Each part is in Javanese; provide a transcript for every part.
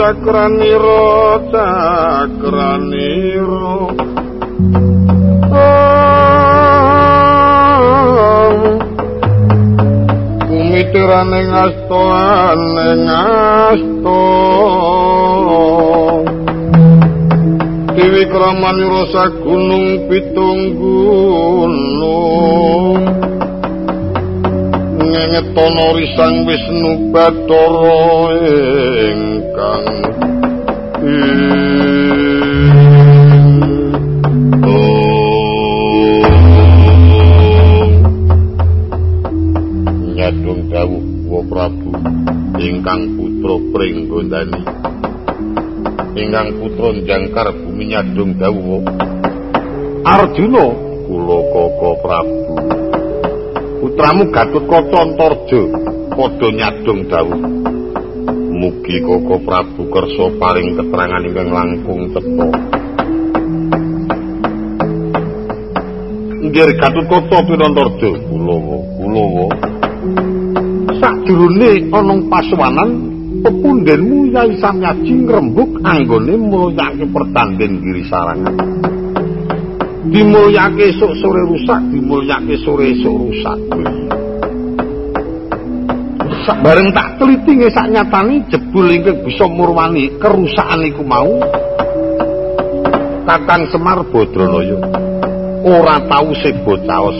cakranira cakranira Kumitirane ngasto ane ngasto Dewi kramani rasa gunung pitung gunung. Ngetono risang Wisnu Bathara ingkang nyadung dawuh wa Prabu ingkang putra Pringgondani ingkang putra jangkar bumi nyadung dawuh. Arjuna. Kula koko Prabu. Putramu Gatut Kaca Antarja padha nyadung dawuh. Mugi Koko Prabu kersa paring keterangan ingkang langkung cetha Nggih Gatut Kaca Antarja Kulawa Kulawa Sakjroné ana pasuwanan pepundhenmu Yai Samyaji ngrembug anggone mulyake pertanding giri sarangan dimulyake esuk sore rusak dimulyake sore esuk rusak. Bareng tak teliti ngesak nyatani jebul ingkang bisa murwani kerusakan iku mau. Kakang Semar Badranaya ora tau sebo caos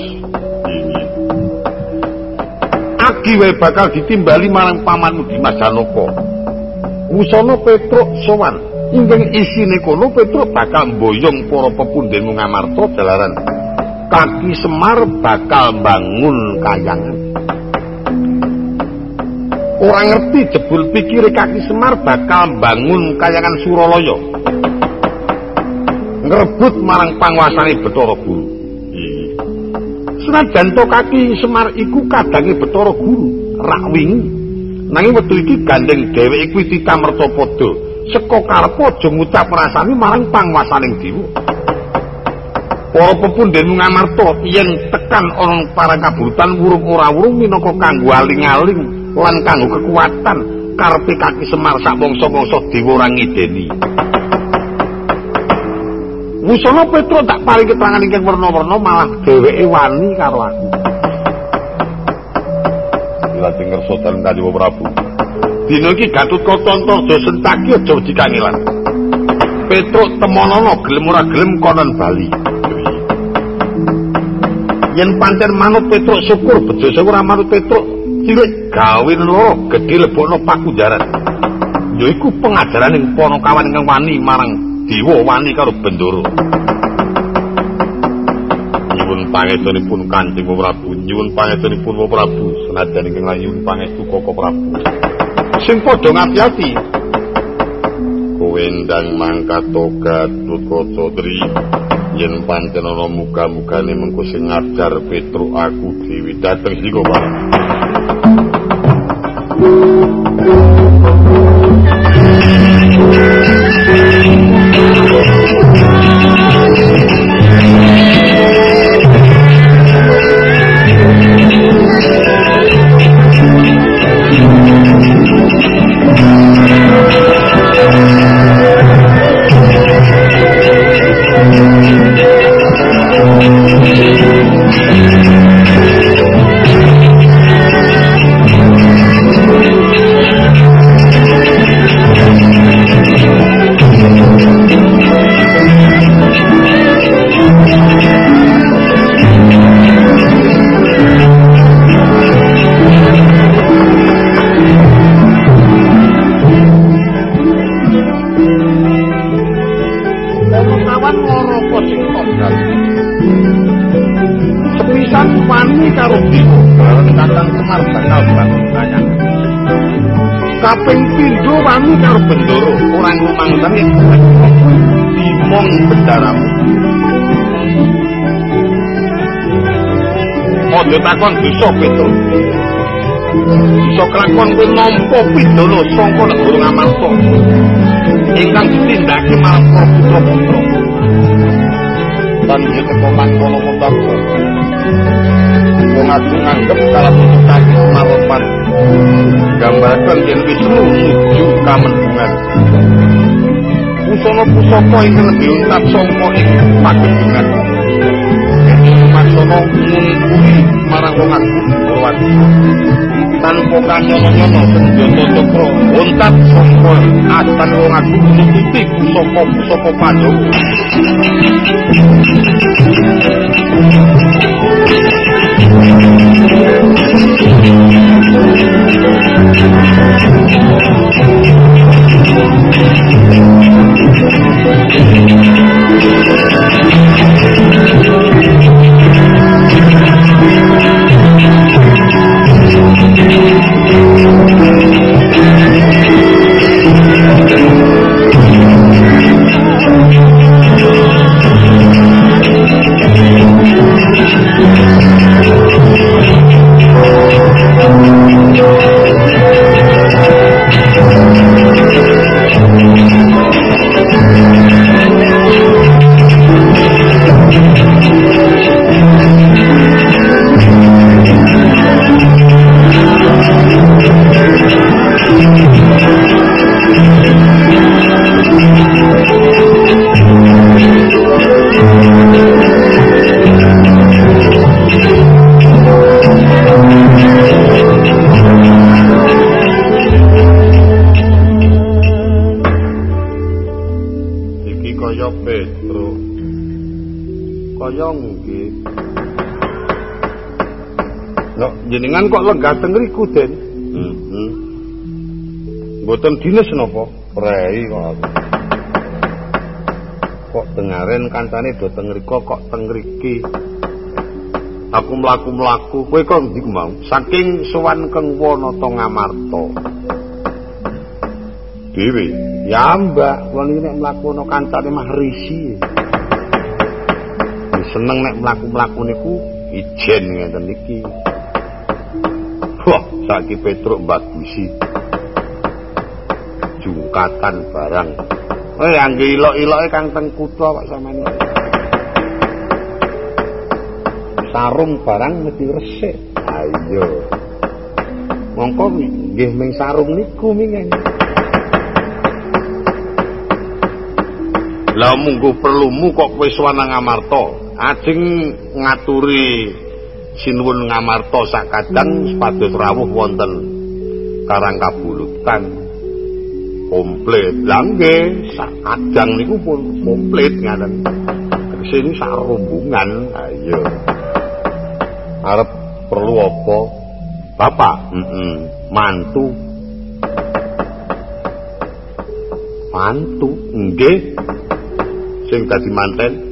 agi wae bakal ditimbali marang pamanmu Dimas Janaka Wusana Petruk sowan. Ingkang isine kono Petruk bakal mboyong para pepundhenmu ngamarta jalaran. Kaki Semar bakal bangun kayangan. Ora ngerti jebul pikire kaki Semar bakal bangun kayangan Suralaya. Ngrebut marang panguasane Bathara Guru. Senajan to kaki Semar iku kadange Bathara Guru rak wingi nanging wektu iki gandeng dheweke kuwi ditamerta padha saka karep aja ngucap rasane marang panguasaning dewa. Para pepundhen ngamarta yen tekan ana parang kaburutan wurung ora wurung minangka kanggo aling-aling lan kanggo kekuatan karepe kaki Semar sak bangsa-bangsa dewa ora ngideni. Wusana Petra tak paring keterangan ingkang werna-werna malah dheweke wani karo aku. Lajeng ngersa dalem Kanjeng Prabu. Dina iki Gatut Kaca Antarja sentaki aja wedi kangelan. Petruk temonana gelem ora gelem konon bali. Yen pancen manut Petruk syukur bejo syukur manut Petruk cilik gawe loro gedhe lebokno pakunjaran. Yaiku pengajaran ing Panakawan ingkang wani marang dewa wani karo Bendoro. Pangestunipun Kanjeng Prabu, nyuwun pangestunipun Prabu, senajan ingkang layun pangestu Koko Prabu. sing padha ngati-ati. Kowe ndang mangkato gatut kocodri yen pancen ana muga-mugane mengko sing ngajar petruk aku dewi. Dateng siko Pak kawan pindho wani karo bendoro orang rumangsan ing dimong bendaramu Ojo takon bisa Petro. Bisa kelakon kuwi nampa pidana saka negara Ngamarta. Ingkang ditindakake marang putra-putra. saka mangkono mutako wong aku nganggep kalamun kaki maropan gambarkan yen Wisnu nuju kamendungan pusana pusaka ing lebih untap sangka ing pagedengan maksana ngungkuri marang wong Purwati tanpa kanyono-nyono senjata cakra untap sangka astan wong aku nututi pusaka-pusaka Pandhawa kok lenggah teng riku den heeh mboten dinas napa? Prei kok kok dengaren kancane do teng riku kok teng riki aku mlaku-mlaku. Kowe kok ndi mau saking sowan keng wanata ngamarta. Dewe ya mbak kula niki nek mlaku ana kancane mah risi. Seneng nek mlaku-mlaku niku ijen ngeten iki Saiki Petruk bagusi. Jungkatan barang. Eh, angge ilok-iloke Kang teng kutha Pak sampeyan. Sarung barang mesti resik. Ayo. Mongko nggih ming sarung niku mingen. Lah munggo perlumu kok kowe sowan Amarta. Ajeng ngaturi sinuwun ngamarta sakadang sepados rawuh wonten Karang Kabulutan. Komplit. Langge sakadang niku pun komplit ngaten. Sini sak rombongan. Ayo arep perlu apa? Bapak? Mm -mm. mantu? Mantu? Nggih. Sing dadi manten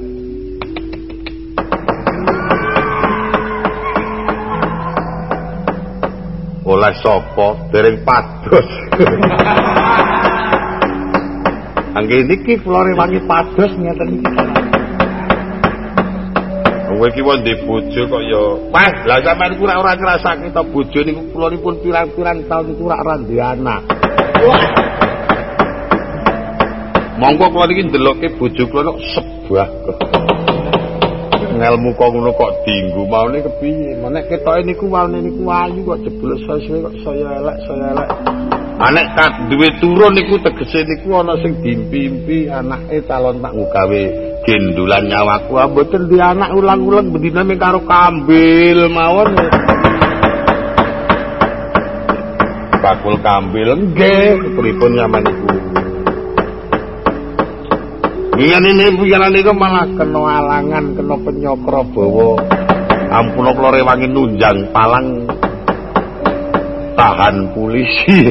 sapa dereng pados Angge niki flore wangi pados ngeten iki. Kowe iki wong ndek bojo kok ya. Wah, lah sampean iku ora ngrasake to bojo niku kula nipun pirang-pirang taun niku ora duwe anak. Monggo kula niki ndelokke bojo kula kok sebah. Ngelmu kok ngono kok dinggu maune kepiye? Menek ketoke niku maune niku ayu kok jebul sesuwe kok saya elek saya elek. Anek kat duwe turun niku tegese niku ana sing dimpi-impi anake calon tak gawe gendulan nyawaku ah mboten di anak ulang-ulang bendina ming karo kambil mawon. Bakul kambil nggih pripun nyaman iku Iya ini pikiran itu malah kena alangan, kena penyokro bawa. Ampun aku lore wangi nunjang palang tahan polisi.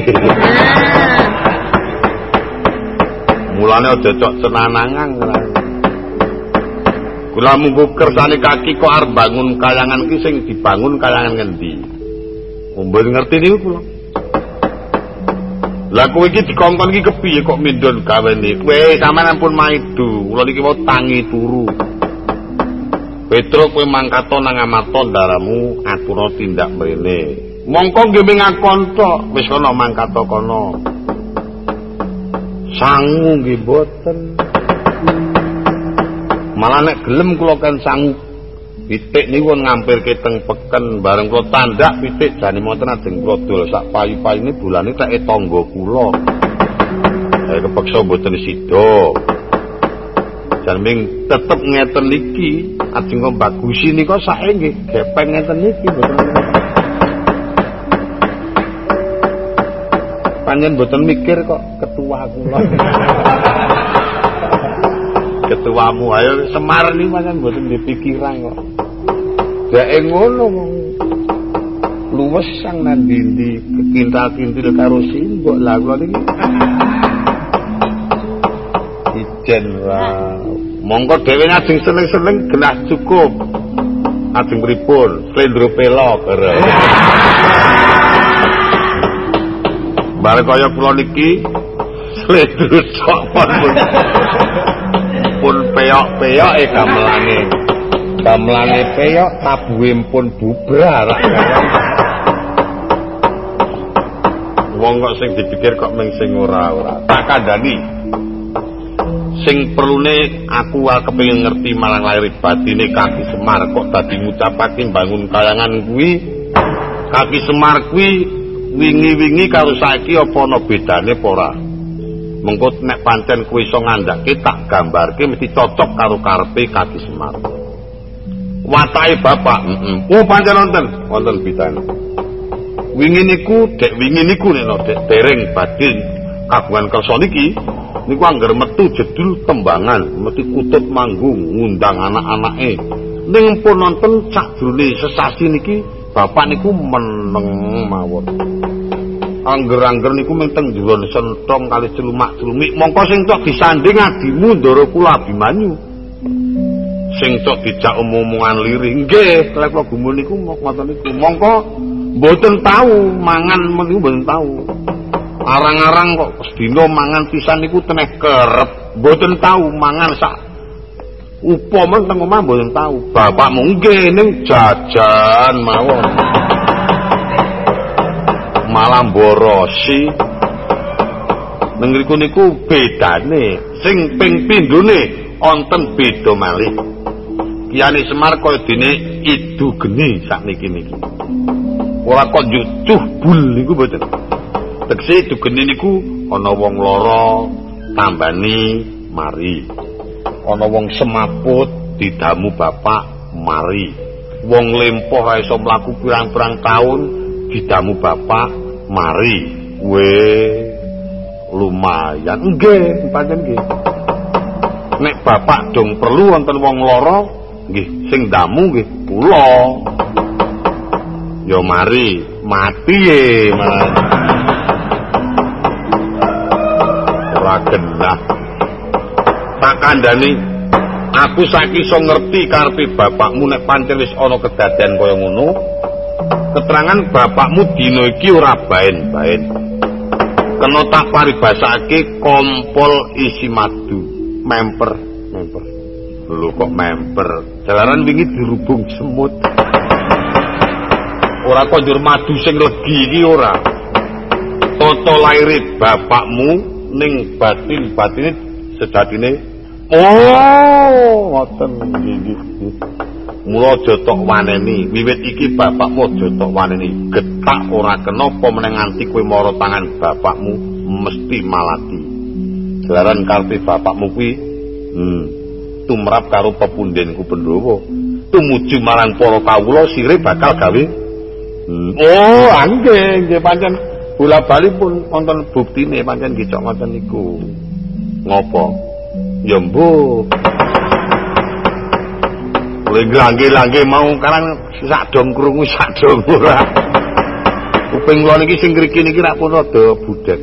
Mulane aja cok senanangan. Kula munggu kersane kaki kok arep bangun kayangan ki sing dibangun kayangan ngendi? Mumpun ngerti niku kula. Lah kowe iki dikongkon iki kepiye kok mindon gawene? Kowe sampean ampun maidu, kula niki mau tangi turu. Petro kowe mangkato nang amato daramu aturna tindak mrene. Mongko nggih mengakon tok, wis ana mangkato kono. Sangu nggih boten. Malah nek gelem kula kan sangu pitik niku ngampirke teng peken bareng kula tandak pitik jane monten ajeng kula dol sak payu-payune bulane tak tangga kula. Saya kepeksa mboten sida. Jan tetep ngeten iki ajeng kok bagusi nika sae nggih gepeng ngeten iki mboten. Panjen mboten mikir kok ketua kula. ketuamu ayo Semar ni pancen mboten dipikiran kok. Dek ngono luwes sang nang ndi kekintal-kintil karo simbok lah kula niki. Ijen wae. Monggo dhewe ajeng seneng-seneng gelas cukup. Ajeng pripun? Slendro pelok. Bare kaya kula niki slendro cok pun peyok-peyok e gamelange. Gamelange peyok tabuhe pun bubrar. Wong kok sing dipikir kok mung sing ora-ora. Tak kandhani. Sing perlune aku wae kepengin ngerti marang lair batine Kaki Semar kok dadi ngucapake bangun kayangan kuwi. Kaki Semar kuwi wingi-wingi karo saiki apa ana bedane apa ora? Mengko nek pancen kuwi iso ngandhake tak gambarke mesti cocok karo karepe kaki semar. Watake bapak heeh oh pancen wonten. Wonten bidane wingi niku dek wingi niku nek dek dereng badhe kagungan kersa niki niku anggar metu jedul tembangan mesti kutut manggung ngundang anak-anake. Ning pun nonton cak jrone sesasi niki bapak niku meneng mawon angger-angger niku menteng juwon sentong kali celumak-celumik. Mongko sing tok disanding adimu ndara kula Abimanyu. Sing tok dijak omong-omongan lirih. Nggih lek kula gumun niku ngoten niku. Mongko mboten tahu mangan meniku mboten tahu arang-arang kok sedina mangan pisan niku teneh kerep. Mboten tahu mangan sak upo menteng omah mboten tahu bapak nggih ning jajan mawon malah borosi nengriku niku bedane sing ping pindune wonten beda malih. Kiyane semar kaya dene idu geni sak niki ora kok jucuh bul niku mboten. Tegese idu geni niku ana wong lara tambani mari. Ana wong semaput didamu bapak mari. Wong lempoh ra iso mlaku pirang-pirang taun didamu bapak mari. We lumayan. Nggih pancen nggih. Nek bapak dong perlu wonten wong lara nggih sing damu nggih kula. Yo mari mati e mas. Ora genah. Tak kandhani aku saiki iso ngerti karepe bapakmu nek pancen wis ana kedadian kaya ngono keterangan bapakmu dino iki ora baen-baen. Kena tak paribasake kompol isi madu, memper, memper. Lho kok memper? Jalaran wingi dirubung semut. Ora kok njur madu sing legi iki ora. Toto laire bapakmu ning batin-batine sejatine Oh, ngoten nggih. Mula aja tok waneni, wiwit iki bapakmu aja tok waneni. Getak ora kena apa meneng nganti kowe mara tangan bapakmu mesti malati. Jalaran karpe bapakmu kuwi hmm, tumrap karo pepundenku Pandhawa. Tumuju marang para kawula sire bakal gawe hmm. Oh, angge, nggih pancen bola-bali pun wonten buktine pancen nggih cok ngoten niku. Ngopo? Ya mbuh. Langge-langge mau karang sak dong krungu sak dong ora. Kuping kula niki sing ngriki niki rak pun rada budek.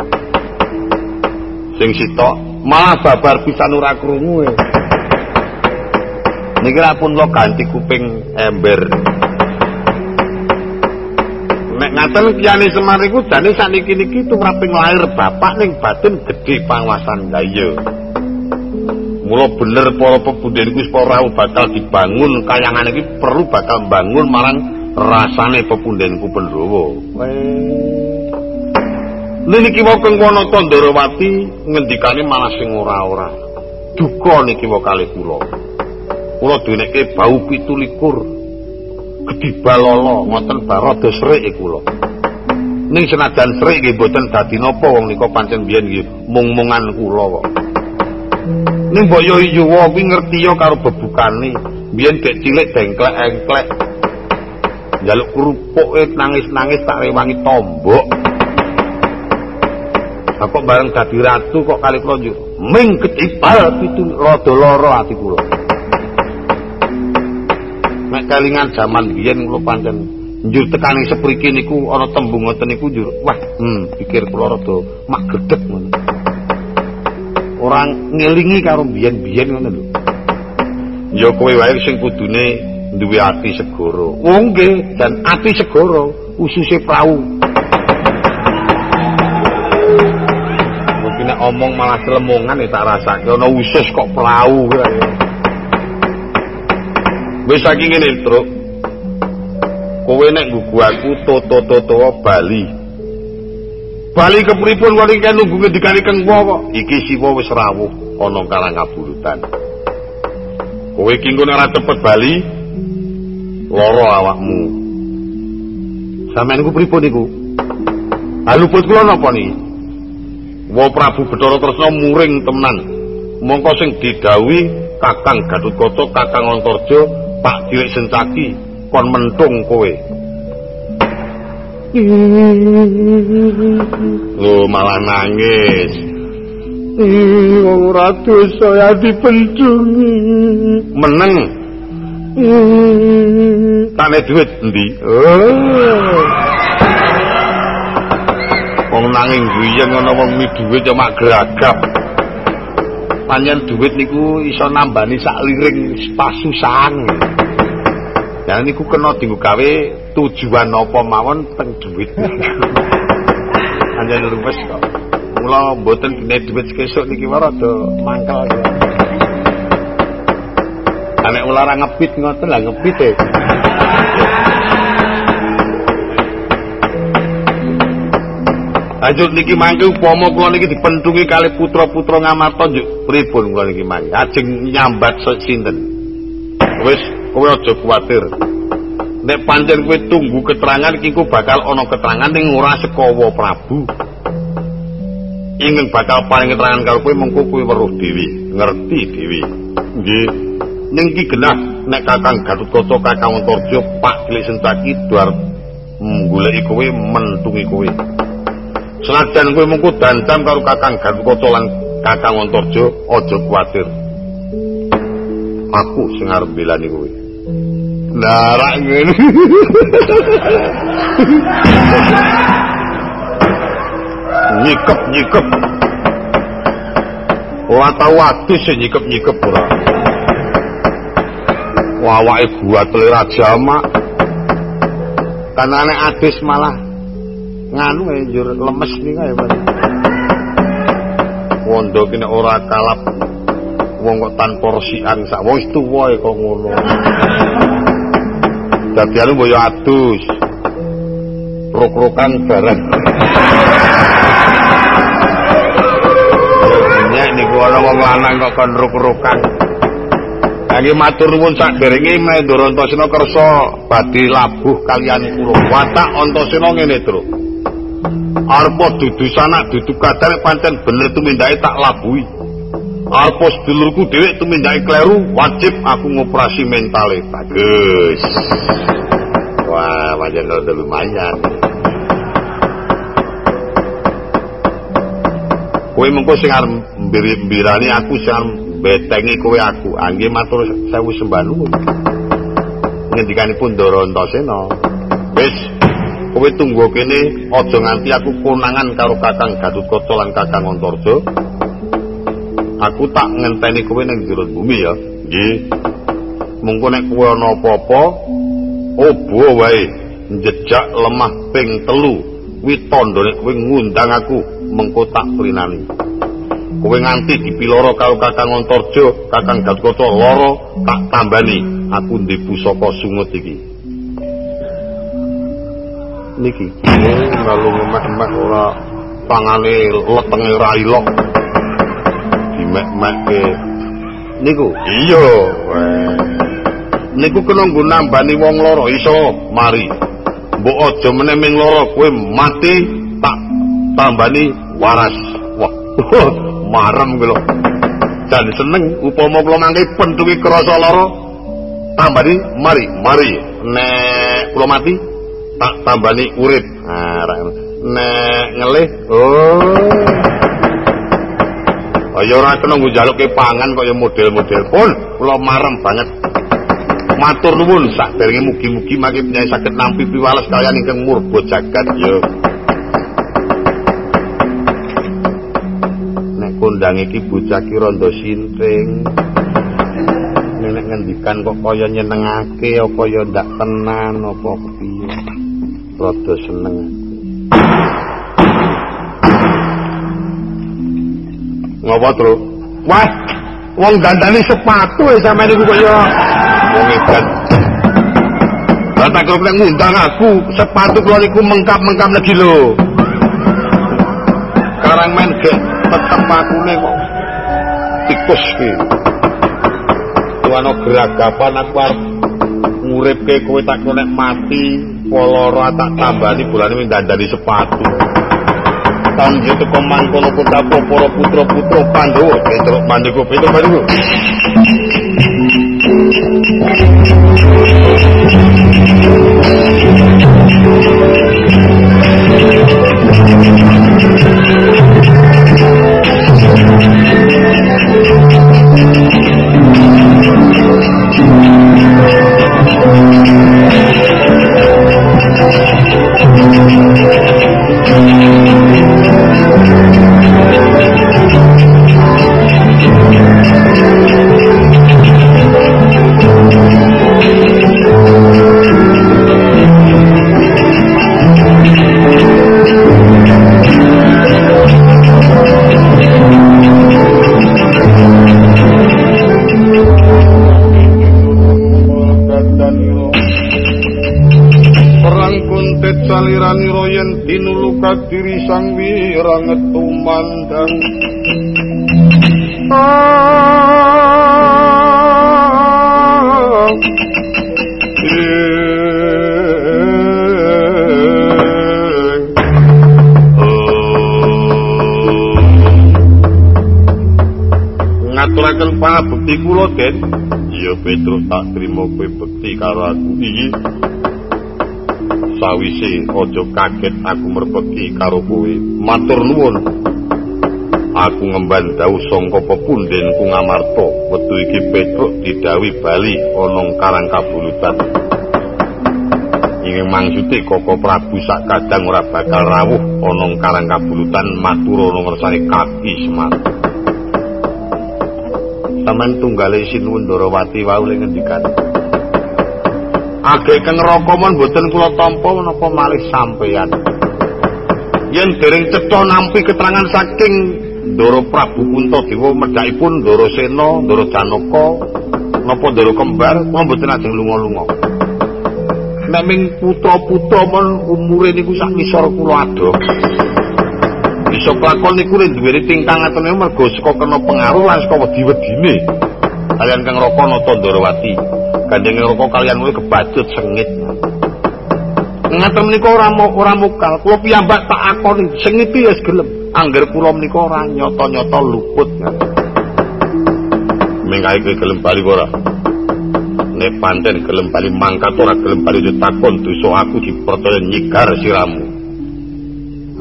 Sing sitok malah babar pisan ora krungu e. Niki rak pun lo ganti kuping ember. Nek ngaten kiyane Semar iku jane sakniki niki tumraping lair bapak ning batin gedhe panguasaan lha iya. Mula bener para pepundhen kuwi ora bakal dibangun kayangan iki perlu bakal bangun marang rasane pepundhenku Pandhawa. Lha niki wae kang ana Tandrawati ngendikane malah sing ora-ora. Duka niki wae kalih kula. kula dinekke bau 17 gedibal lolo ngoten barada srik kula ning senajan srik nggih mboten dadi napa wong nika pancen biyen nggih mung-mungan kula kok ning boyo yuwa kuwi ngerti yo karo bebukane. Biyen gek cilik dengklek-engklek. Njaluk kerupuk nangis-nangis tak rewangi tombok. Kok bareng dadi ratu kok kali kula yo ming ketipal pitu rada lara ati kula. Nek kalingan jaman biyen kula pancen njur tekani sepriki niku ana tembung ngoten niku njur wah hmm pikir kula rada mak gedeg ngono orang ngelingi karo biyen-biyen ngono lho ya kowe wae sing kudune duwe ati segoro. Oh nggih, dan ati segoro ususe prau. Mungkin omong malah selemongan ya tak rasake ana usus kok prau kira. Wis saking ngene, Truk. Kowe nek gugu aku toto-toto Bali. Bali kepripun kok iki nunggu ngendikane Kang kok? Iki siwa wis rawuh ana karang kaburutan. Kowe iki engko ora cepet Bali, loro awakmu. Sampeyan niku pripun niku? Haluput kula napa niki? Wa Prabu Bathara Tresna muring temenan. Mongko sing didhawuhi Kakang Gatotkaca, Kakang Antarja, Pak Cilik Sencaki kon mentung kowe. Lho malah nangis. Wong ora dosa ya dipencungi. Meneng. Tane duit endi? Oh. Wong nanging guyeng ana wong mi duit ya mak geragap. Panjen duit niku iso nambani sak liring pasusan. Ya niku kena dienggo gawe tujuan apa mawon teng duit. Panjen luwes kok. Mula mboten dene duit kesuk niki wae rada mangkel. Nek ulara ngepit ngoten lah ngepit e. Lanjut niki mangke upama kula niki dipentungi kali putra-putra Ngamarta njuk pripun kula niki mangke. Ajeng nyambat sinten. Wis kowe aja kuwatir. Nek pancen kowe tunggu keterangan iki bakal ana keterangan ning ora sekawa Prabu. Ingin bakal paling keterangan karo kowe mengko kowe weruh dhewe, ngerti dhewe. Nggih. ning iki genah nek Kakang Gatotkaca Kakang Antarja Pak Kilik Sencaki duar goleki kowe mentungi kowe. Senajan kowe mengko dandam karo Kakang Gatotkaca lan Kakang Antarja aja kuwatir. Aku sing arep belani kowe. Lah rak ngene. nyikep nyikep. Ora tau adus nyikep nyikep ora. Awake buat lera jamak kan anek adis malah nganu ya jur lemes kayak mana wondo kini ora kalap wong kok tanpa resian sak wong itu woy kok ngono dadi anu boyo adus ruk-rukan bareng nyek niku ana wong lanang kok kon ruk-rukan Kangge matur nuwun sakderenge Mahendra Antasena kersa badhe labuh kaliyan kula. Watak Antasena ngene, Tru. Arpa dudu sanak dudu kadar pancen bener tumindake tak labuhi. Arpa sedulurku dhewe tumindake kleru, wajib aku ngoperasi mentale. Bagus. Wah, pancen rada lumayan. Kowe mengko sing arep mbirani aku sing betengi kowe aku angge matur sewu sembah nuwun ngendikanipun Ndara Antasena wis kowe tunggu kene aja nganti aku konangan karo Kakang Gatotkaca lan Kakang Antarja aku tak ngenteni kowe ning jero bumi ya nggih mengko nek kowe ana apa-apa obo wae njejak lemah ping telu kuwi tandane kowe ngundang aku mengko tak prinani kowe nganti dipiloro karo Kakang Antarja, Kakang Gatotkaca lara tak tambani aku ndi pusaka sungut iki. Niki lalu ngemek-emek ora tangane letenge ra ilok. Dimek-mekke. Niku. Iya. Niku kena nggo nambani wong loro iso mari mbok aja meneh ming loro kowe mati tak tambani waras wah marem kuwi lho dan seneng upama kula mangke pentuki krasa lara tambani mari mari nek kula mati tak tambani urip nah nek ngelih oh Ayo ora kena nggo jaluke pangan kaya model-model pun kula marem banget. Matur nuwun sakderenge mugi-mugi mangke nyai saged nampi piwales kaliyan ingkang murba jagat ya. Nek kondang iki bocah ki randa sintring. Nek ngendikan kok kaya nyenengake apa ya ndak tenan apa kepiye. Rada seneng. Ngapa, Tru? Wah, wong dandani sepatu e sampeyan iku kaya wong edan. Lah tak kok ngundang aku, sepatu kula niku mengkap-mengkap lagi lho. Karang men gek tetep akune kok tikus ki. Tuwana geragapan aku arep nguripke kowe tak nek mati, poloro tak tambani bulane dandani sepatu. Tangge teko mangkono kota para putra-putra Pandhawa Petruk Pandhawa Petruk Pandhawa diri wirang tumandang ngaturaken pangabekti kula Den iya Petrus tak trimo kowe bekti karo aku. Iki sawise aja kaget aku merpeki karo kowe. Matur nuwun. Aku ngemban dawuh sangka pepunden ku ngamarta. Wektu iki petruk didawi bali ana karang kabulutan. Ingin mangsuti koko prabu sak kadang ora bakal rawuh ana karang kabulutan matur ana ngersane kaki semar Taman tunggale sinuwun Dorawati wau ing ngendikan agek neraka mon mboten kula tampa menapa malih sampeyan? Yen dereng cetha nampi keterangan saking Ndoro Prabu Puntadewa medhakipun Ndoro Sena Ndoro Janaka napa Ndoro Kembar kula mboten ajeng lunga-lunga. Naming putra-putra mon umure niku sak ngisor kula adoh bisa kelakon niku nek duwe tingkang atene mergo saka kena pengaruh lan saka wedi-wedine. Kalian Kang Raka Nata Ndorowati gandeng roko kalian kuwi kebacut sengit. Ngaten menika ora ora mukal, kula piyambak tak akoni sengit ya gelem. Angger kula menika ora nyata-nyata luput. Mengkae kowe gelem bali ora? Nek panten gelem bali mangkat ora gelem bali ditakon dosa aku dipercaya nyigar siramu.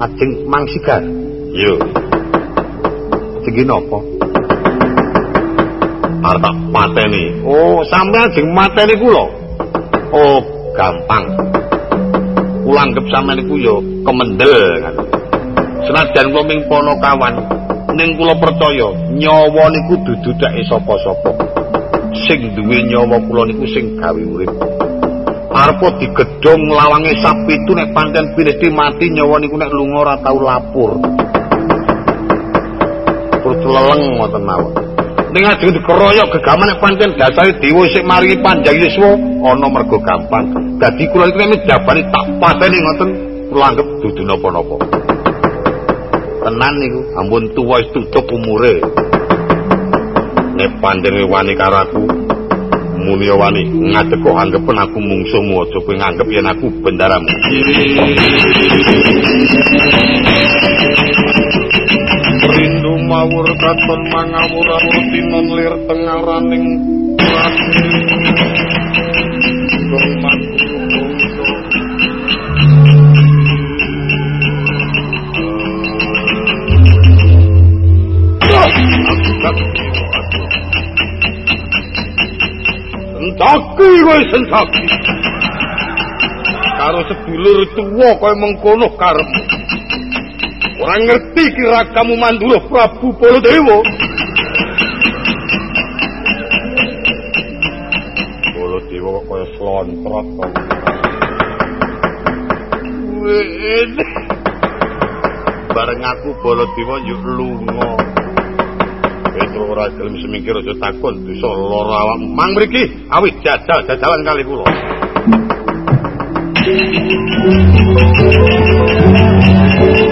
Ajeng mang sigar. Yo. Sing napa? Arep tak mateni. Oh, sampean jeng mateni kula. Oh, gampang. Kula anggap sampean iku ya kemendel kan. Senajan kula ming kawan, ning kula percaya nyawa niku dudu dake sapa-sapa. Sing duwe nyawa kula niku sing gawe urip. Arpo digedhong lawange sapi itu nek pancen pinesti mati nyawa niku nek lunga ora tau lapur. Terus leleng ngoten mawon. Ning ajeng dikeroyok gegaman pancen. Dasare dewa sik maringi panjang yuswa ana mergo gampang. Dadi kula iki nek jabani tak pateni ngoten kula anggap dudu napa-napa. Tenan niku ampun tuwa wis tutup umure. Nek pandenge wani karo aku muni wani ngadeg kok anggapen aku mungsuhmu aja kowe nganggep yen aku bendaramu mawur katon mangawur awur tinon lir tengaraning Sentaki kowe sentaki. Karo sedulur tuwa kowe mengkono karepmu. Ora ngerti kira kamu Mandura Prabu Baladewa. Baladewa kok kaya slontrot kok. Bareng aku Baladewa yuk lunga. Petro ora gelem semingkir aja takon dosa lara awak. Mang mriki awit jajal jajalan kali kula. Santo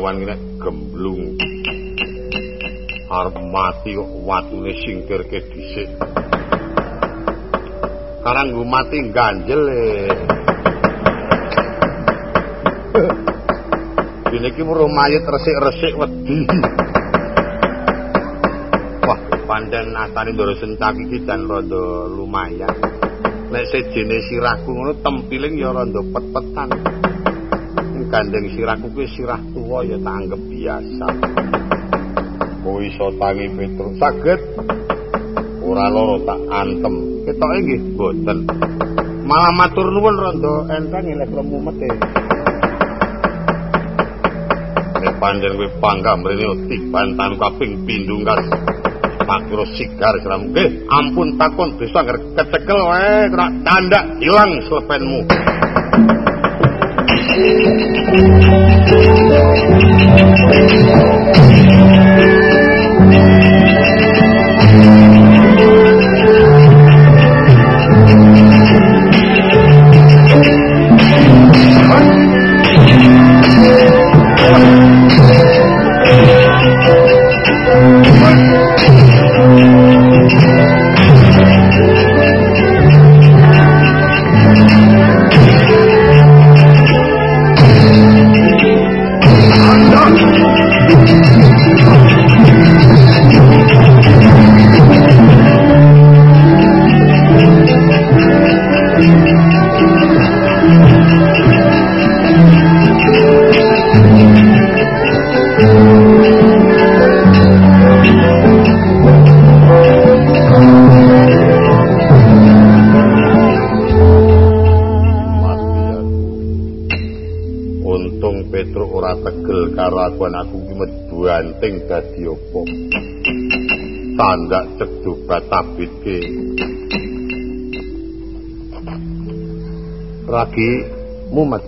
Kawan nek gemblung. Arep mati kok watune singkirke dhisik. Karang nggo mati ganjel e. Dene iki muruh mayit resik-resik wedi. Wah, pancen asane Ndoro Sentak iki jan rada lumayan. Nek sejene sirahku ngono tempiling ya rada pet-petan. Gandeng sirahku kuwi sirah tuwa ya tak anggap biasa. Kowe iso tangi Petrus saged ora loro tak antem. Ketoke nggih boten. Malah matur nuwun rada enteng lek mumete. Nek pancen kowe pangga mrene tibantan kaping pindho kas makro sigar siramu. Nggih, ampun takon desa agar kecekel wae kena tandak ilang slepenmu. Thank you. Cedhuk batabitke. Ragi mumet.